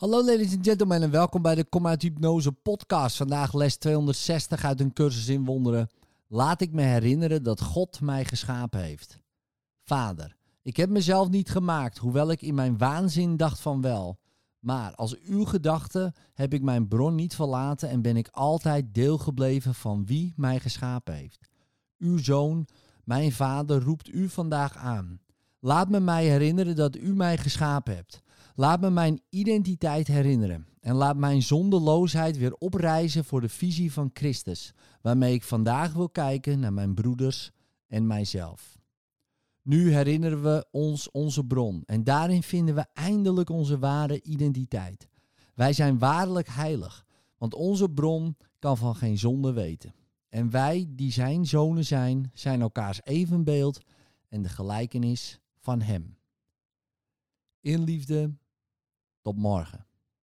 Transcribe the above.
Hallo ladies and gentlemen en welkom bij de Kom uit Hypnose podcast. Vandaag les 260 uit een cursus in wonderen. Laat ik me herinneren dat God mij geschapen heeft. Vader, ik heb mezelf niet gemaakt, hoewel ik in mijn waanzin dacht van wel. Maar als uw gedachte heb ik mijn bron niet verlaten en ben ik altijd deel gebleven van wie mij geschapen heeft. Uw zoon, mijn vader, roept u vandaag aan. Laat me mij herinneren dat u mij geschapen hebt. Laat me mijn identiteit herinneren en laat mijn zondeloosheid weer oprijzen voor de visie van Christus, waarmee ik vandaag wil kijken naar mijn broeders en mijzelf. Nu herinneren we ons onze bron en daarin vinden we eindelijk onze ware identiteit. Wij zijn waarlijk heilig, want onze bron kan van geen zonde weten. En wij die zijn zonen zijn, zijn elkaars evenbeeld en de gelijkenis van hem. In liefde, tot morgen.